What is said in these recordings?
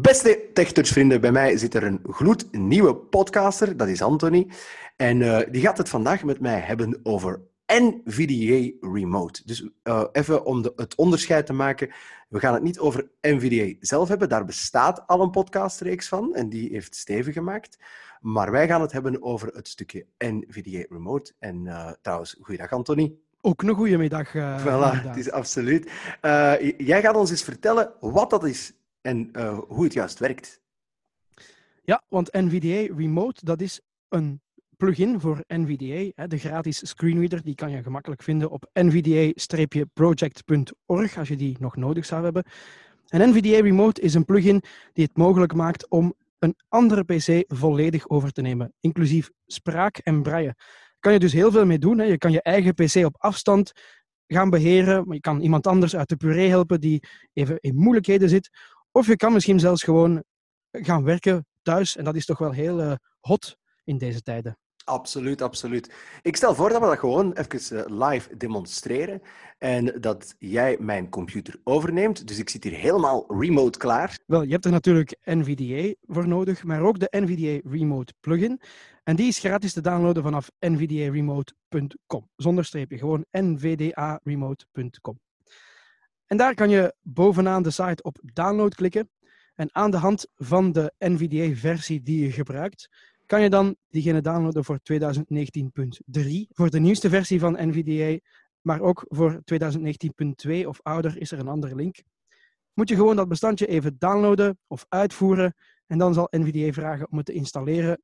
Beste TechTouch-vrienden, bij mij zit er een gloednieuwe podcaster, dat is Anthony. En uh, die gaat het vandaag met mij hebben over NVDA Remote. Dus uh, even om de, het onderscheid te maken, we gaan het niet over NVDA zelf hebben, daar bestaat al een podcastreeks van en die heeft Steven gemaakt. Maar wij gaan het hebben over het stukje NVDA Remote. En uh, trouwens, goeiedag Anthony. Ook een goede middag. Uh, voilà, het is absoluut. Jij gaat ons eens vertellen wat dat is en uh, hoe het juist werkt. Ja, want NVDA Remote, dat is een plugin voor NVDA, de gratis screenreader. Die kan je gemakkelijk vinden op nvda-project.org als je die nog nodig zou hebben. En NVDA Remote is een plugin die het mogelijk maakt om een andere PC volledig over te nemen, inclusief spraak en braille. Daar kan je dus heel veel mee doen. Je kan je eigen PC op afstand gaan beheren, maar je kan iemand anders uit de puree helpen die even in moeilijkheden zit. Of je kan misschien zelfs gewoon gaan werken thuis. En dat is toch wel heel uh, hot in deze tijden. Absoluut, absoluut. Ik stel voor dat we dat gewoon even uh, live demonstreren. En dat jij mijn computer overneemt. Dus ik zit hier helemaal remote klaar. Wel, je hebt er natuurlijk NVDA voor nodig, maar ook de NVDA Remote plugin. En die is gratis te downloaden vanaf nvdaremote.com. Zonder streepje, gewoon nvdaremote.com. En daar kan je bovenaan de site op download klikken. En aan de hand van de NVDA-versie die je gebruikt, kan je dan diegene downloaden voor 2019.3. Voor de nieuwste versie van NVDA, maar ook voor 2019.2 of ouder is er een andere link. Moet je gewoon dat bestandje even downloaden of uitvoeren en dan zal NVDA vragen om het te installeren.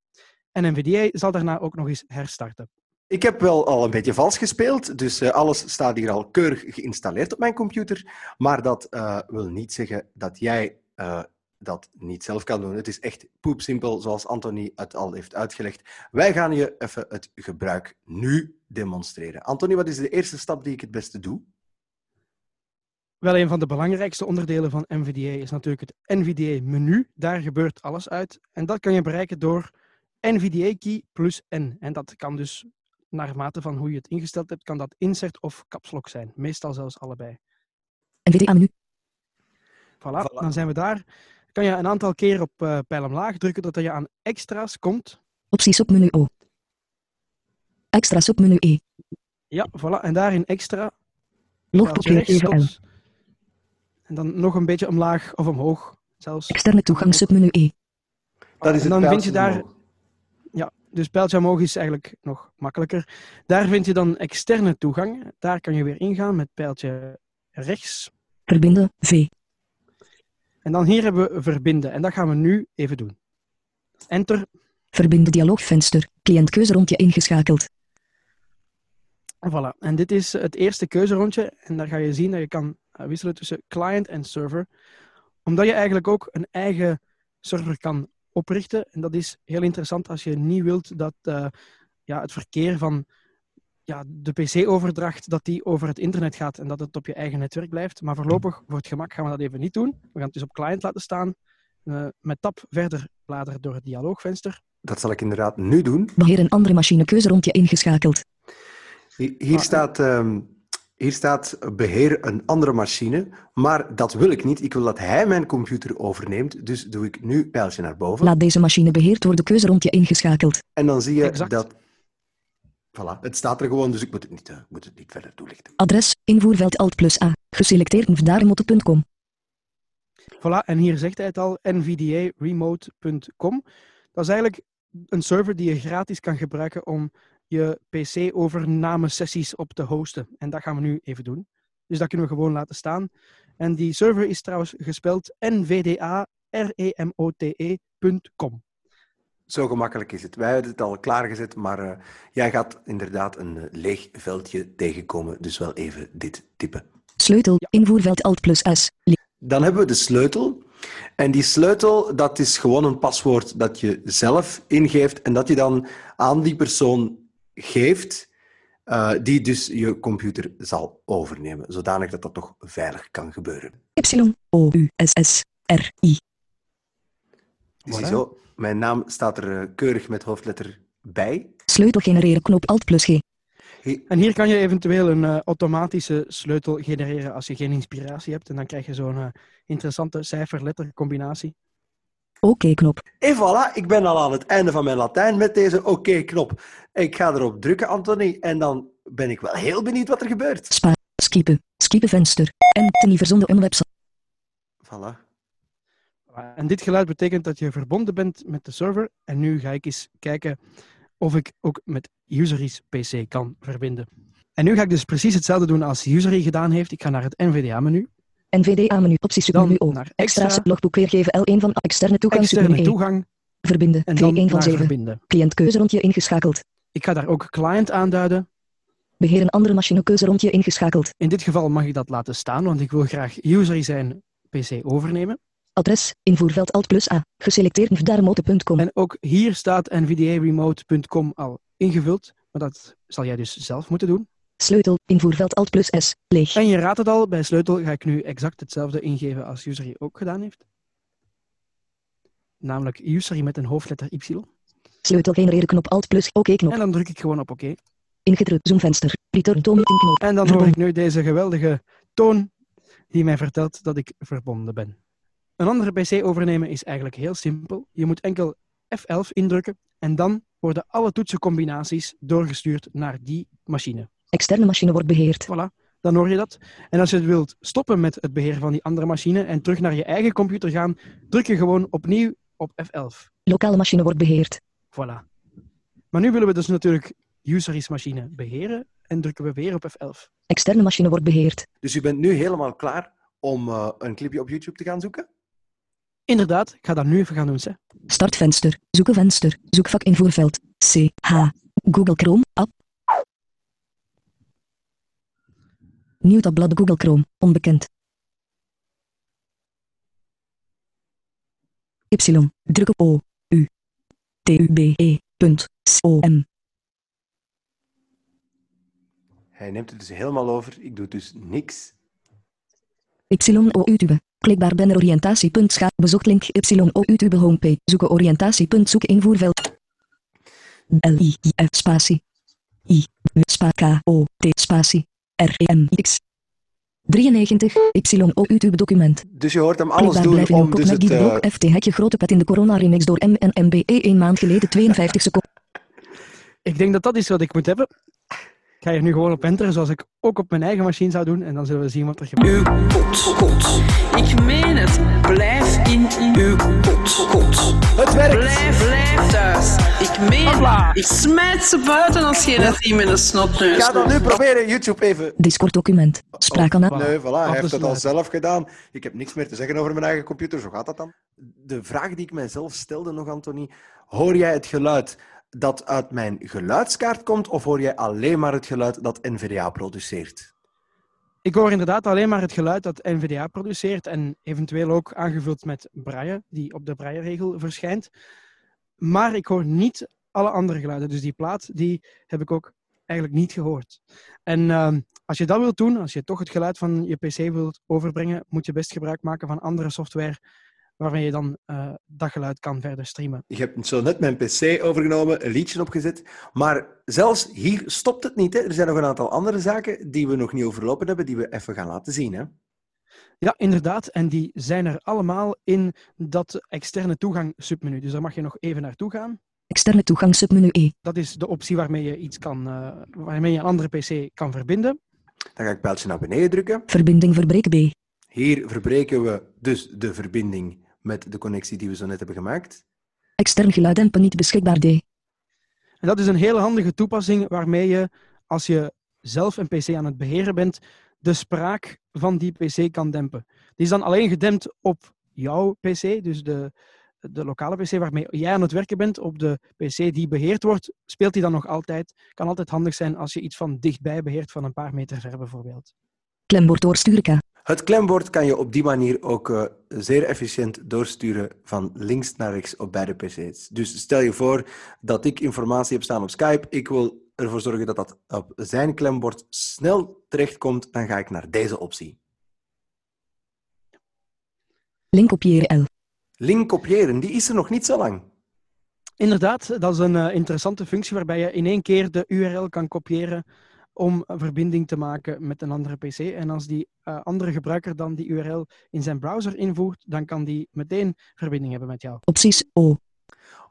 En NVDA zal daarna ook nog eens herstarten. Ik heb wel al een beetje vals gespeeld, dus uh, alles staat hier al keurig geïnstalleerd op mijn computer. Maar dat uh, wil niet zeggen dat jij uh, dat niet zelf kan doen. Het is echt poepsimpel, zoals Anthony het al heeft uitgelegd. Wij gaan je even het gebruik nu demonstreren. Anthony, wat is de eerste stap die ik het beste doe? Wel, een van de belangrijkste onderdelen van NVDA is natuurlijk het NVDA-menu. Daar gebeurt alles uit. En dat kan je bereiken door NVDA-key plus N. En dat kan dus naar mate van hoe je het ingesteld hebt, kan dat insert of capslock zijn. Meestal zelfs allebei. NVDA-menu. Voilà, voilà, dan zijn we daar. Kan je een aantal keer op uh, pijl omlaag drukken tot je aan extra's komt. Opties op menu O. Extra's op menu E. Ja, voilà. En daar in extra. Logpapier even L. En dan nog een beetje omlaag of omhoog zelfs. Externe toegang submenu E. Dat is en dan vind je daar... dus pijltje omhoog is eigenlijk nog makkelijker. Daar vind je dan externe toegang. Daar kan je weer ingaan met pijltje rechts. Verbinden, V. En dan hier hebben we verbinden. En dat gaan we nu even doen. Enter. Verbinden dialoogvenster. Cliëntkeuze ingeschakeld. Voilà. En dit is het eerste keuzerondje. En daar ga je zien dat je kan wisselen tussen client en server. Omdat je eigenlijk ook een eigen server kan oprichten. En dat is heel interessant als je niet wilt dat uh, ja, het verkeer van ja, de PC-overdracht dat die over het internet gaat en dat het op je eigen netwerk blijft. Maar voorlopig, voor het gemak, gaan we dat even niet doen. We gaan het dus op client laten staan. Uh, met tab verder bladeren door het dialoogvenster. Dat zal ik inderdaad nu doen. Beheer een andere machinekeuze rondje ingeschakeld. Hier, hier ah, staat... Um, hier staat beheer een andere machine, maar dat wil ik niet. Ik wil dat hij mijn computer overneemt, dus doe ik nu pijltje naar boven. Laat deze machine beheerd worden keuzerondje ingeschakeld. En dan zie je exact. dat... Voilà, het staat er gewoon, dus ik moet het niet, uh, moet het niet verder toelichten. Adres, invoerveld Alt plus A, geselecteerd nvdaremote.com. Voilà, en hier zegt hij het al, nvdaremote.com. Dat is eigenlijk een server die je gratis kan gebruiken om je PC-overname-sessies op te hosten. En dat gaan we nu even doen. Dus dat kunnen we gewoon laten staan. En die server is trouwens gespeld nvda-remote.com. Zo gemakkelijk is het. Wij hebben het al klaargezet, maar uh, jij gaat inderdaad een uh, leeg veldje tegenkomen. Dus wel even dit typen. Sleutel, ja. invoerveld Alt plus S. Dan hebben we de sleutel. En die sleutel, dat is gewoon een paswoord dat je zelf ingeeft en dat je dan aan die persoon geeft, uh, die dus je computer zal overnemen, zodanig dat dat toch veilig kan gebeuren. Y, O, U, S, S, R, I. Ziezo, mijn naam staat er uh, keurig met hoofdletter bij. Sleutel genereren, knop Alt plus G. En hier kan je eventueel een uh, automatische sleutel genereren als je geen inspiratie hebt. En dan krijg je zo'n interessante cijfer-letter Oké-knop. En voilà, ik ben al aan het einde van mijn Latijn met deze oké-knop. Ik ga erop drukken, Anthony, en dan ben ik wel heel benieuwd wat er gebeurt. Spa. Skippen. Skippen venster. En verzonden een website. Voilà. En dit geluid betekent dat je verbonden bent met de server. En nu ga ik eens kijken of ik ook met Usery's PC kan verbinden. En nu ga ik dus precies hetzelfde doen als Usery gedaan heeft. Ik ga naar het NVDA-menu. NVDA-menu. Optie Dan submenu O. naar Extra extra, logboek weergeven L1 van externe toegang externe submenu E. toegang Verbinden. en dan 2-1 van naar 7. verbinden. Cliëntkeuze rondje ingeschakeld. Ik ga daar ook client aanduiden. Beheer een andere machinekeuze rondje ingeschakeld. In dit geval mag ik dat laten staan, want ik wil graag Usery zijn PC overnemen. Adres. Invoerveld Alt plus A. Geselecteerd nvdaremote.com. En ook hier staat nvdaremote.com al ingevuld, maar dat zal jij dus zelf moeten doen. Sleutel. Invoerveld Alt plus S. Leeg. En je raadt het al, bij sleutel ga ik nu exact hetzelfde ingeven als Usery ook gedaan heeft. Namelijk Usery met een hoofdletter Y. Sleutel genereren knop Alt plus OK knop. En dan druk ik gewoon op oké. Ingedrukt zoomvenster. Return to meeting knop. En dan hoor ik nu deze geweldige toon die mij vertelt dat ik verbonden ben. Een andere PC overnemen is eigenlijk heel simpel. Je moet enkel F11 indrukken en dan worden alle toetsencombinaties doorgestuurd naar die machine. Externe machine wordt beheerd. Voilà, dan hoor je dat. En als je het wilt stoppen met het beheer van die andere machine en terug naar je eigen computer gaan, druk je gewoon opnieuw op F11. Lokale machine wordt beheerd. Voilà. Maar nu willen we dus natuurlijk Usery's machine beheren en drukken we weer op F11. Externe machine wordt beheerd. Dus u bent nu helemaal klaar om eh, een clipje op YouTube te gaan zoeken? Inderdaad, ik ga dat nu even gaan doen. Hè. Startvenster. Zoeken venster. Zoekvak invoerveld. C. H. Google Chrome. Nieuw tabblad Google Chrome. Onbekend. Y. Druk op O. U. T. U. B. E. Punt. C. O. M. Hij neemt het dus helemaal over. Ik doe dus niks. Y. O. YouTube. Klikbaar banner oriëntatie. Scha. Bezocht link. Y. O. YouTube homepage. Zoeken oriëntatie. Zoeken invoerveld. L. I. F. Spatie. I. Spa. K. O. T. Spatie. R. E. M. X. 93. Y. O. YouTube document. Dus je hoort hem alles Klikbaar doen om dus het... die eh, FT hekje grote pet in de corona remix door M en MBE 1 maand geleden 52 seconden. Ik denk dat dat is wat ik moet hebben. Ik ga hier nu gewoon op enteren, zoals ik ook op mijn eigen machine zou doen. En dan zullen we zien wat er gebeurt. Uw kot, kot. Ik meen het. Blijf in uw kot, kot. Het werkt! Blijf, blijf thuis. Ik meen Hopla. het. Ik smijt ze buiten als je dat ziet met een snotneus. Ik ga dan nu proberen YouTube even... Discord document. Spraakanaal. Voilà. Nee, voilà, hij heeft het al zelf gedaan. Ik heb niks meer te zeggen over mijn eigen computer. Zo gaat dat dan. De vraag die ik mijzelf stelde nog, Anthony. Hoor jij het geluid dat uit mijn geluidskaart komt, of hoor jij alleen maar het geluid dat NVDA produceert? Ik hoor inderdaad alleen maar het geluid dat NVDA produceert en eventueel ook aangevuld met braille, die op de braille-regel verschijnt. Maar ik hoor niet alle andere geluiden. Dus die plaat die heb ik ook eigenlijk niet gehoord. En ehm, als je dat wilt doen, als je toch het geluid van je PC wilt overbrengen, moet je best gebruik maken van andere software waarmee je dan eh, dat geluid kan verder streamen. Ik heb zo net mijn PC overgenomen, een liedje opgezet. Maar zelfs hier stopt het niet. Hè. Er zijn nog een aantal andere zaken die we nog niet overlopen hebben, die we even gaan laten zien. Hè. Ja, inderdaad. En die zijn er allemaal in dat externe toegang submenu. Dus daar mag je nog even naartoe gaan. Externe toegang submenu E. Dat is de optie waarmee je iets kan, eh, waarmee je een andere PC kan verbinden. Dan ga ik pijltje naar beneden drukken. Verbinding verbreken B. Hier verbreken we dus de verbinding met de connectie die we zo net hebben gemaakt. Extern geluid niet beschikbaar D. En dat is een hele handige toepassing waarmee je, als je zelf een PC aan het beheren bent, de spraak van die PC kan dempen. Die is dan alleen gedempt op jouw PC, dus de, de lokale PC waarmee jij aan het werken bent, op de PC die beheerd wordt, speelt die dan nog altijd. Kan altijd handig zijn als je iets van dichtbij beheert, van een paar meter ver bijvoorbeeld. Klembord doorsturen. Het klembord kan je op die manier ook eh, zeer efficiënt doorsturen van links naar rechts op beide PC's. Dus stel je voor dat ik informatie heb staan op Skype. Ik wil ervoor zorgen dat dat op zijn klembord snel terechtkomt. Dan ga ik naar deze optie. Link kopiëren L. Link kopiëren, die is er nog niet zo lang. Inderdaad, dat is een eh, interessante functie waarbij je in één keer de URL kan kopiëren om een verbinding te maken met een andere PC. En als die eh, andere gebruiker dan die URL in zijn browser invoert, dan kan die meteen verbinding hebben met jou. Opties O.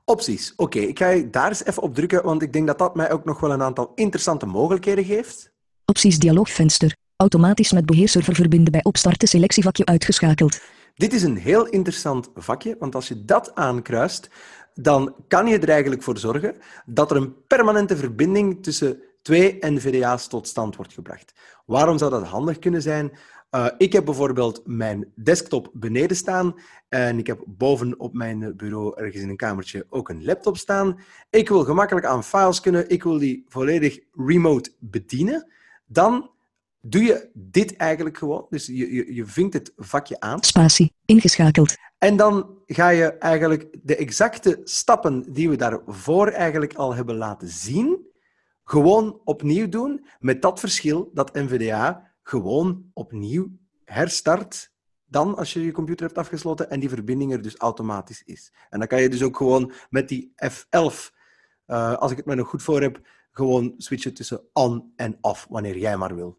Opties. Oké, ik ga je daar eens even op drukken, want ik denk dat dat mij ook nog wel een aantal interessante mogelijkheden geeft. Opties dialoogvenster. Automatisch met beheerserver verbinden bij opstarten selectievakje uitgeschakeld. Dit is een heel interessant vakje, want als je dat aankruist, dan kan je er eigenlijk voor zorgen dat er een permanente verbinding tussen twee NVDA's tot stand wordt gebracht. Waarom zou dat handig kunnen zijn? Uh, ik heb bijvoorbeeld mijn desktop beneden staan en ik heb boven op mijn bureau ergens in een kamertje ook een laptop staan. Ik wil gemakkelijk aan files kunnen, ik wil die volledig remote bedienen. Dan doe je dit eigenlijk gewoon. Dus je, je, je vinkt het vakje aan. Spatie, ingeschakeld. En dan ga je eigenlijk de exacte stappen die we daarvoor eigenlijk al hebben laten zien, gewoon opnieuw doen, met dat verschil dat NVDA gewoon opnieuw herstart dan als je je computer hebt afgesloten en die verbinding er dus automatisch is. En dan kan je dus ook gewoon met die F11, uh, als ik het me nog goed voor heb, gewoon switchen tussen on en off, wanneer jij maar wil.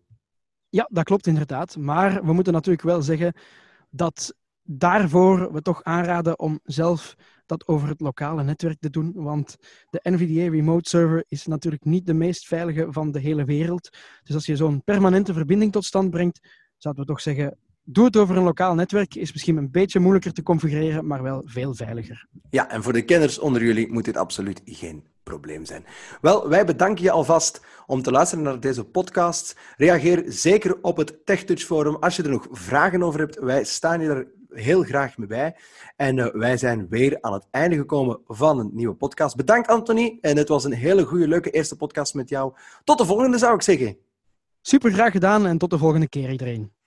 Ja, dat klopt inderdaad. Maar we moeten natuurlijk wel zeggen dat daarvoor we toch aanraden om zelf dat over het lokale netwerk te doen. Want de NVDA Remote Server is natuurlijk niet de meest veilige van de hele wereld. Dus als je zo'n permanente verbinding tot stand brengt, zouden we toch zeggen, doe het over een lokaal netwerk. Is misschien een beetje moeilijker te configureren, maar wel veel veiliger. Ja, en voor de kenners onder jullie moet dit absoluut geen probleem zijn. Wel, wij bedanken je alvast om te luisteren naar deze podcast. Reageer zeker op het TechTouch Forum als je er nog vragen over hebt. Wij staan hier heel graag mee bij. En uh, wij zijn weer aan het einde gekomen van een nieuwe podcast. Bedankt, Anthony. En het was een hele goede, leuke eerste podcast met jou. Tot de volgende, zou ik zeggen. Super graag gedaan en tot de volgende keer, iedereen.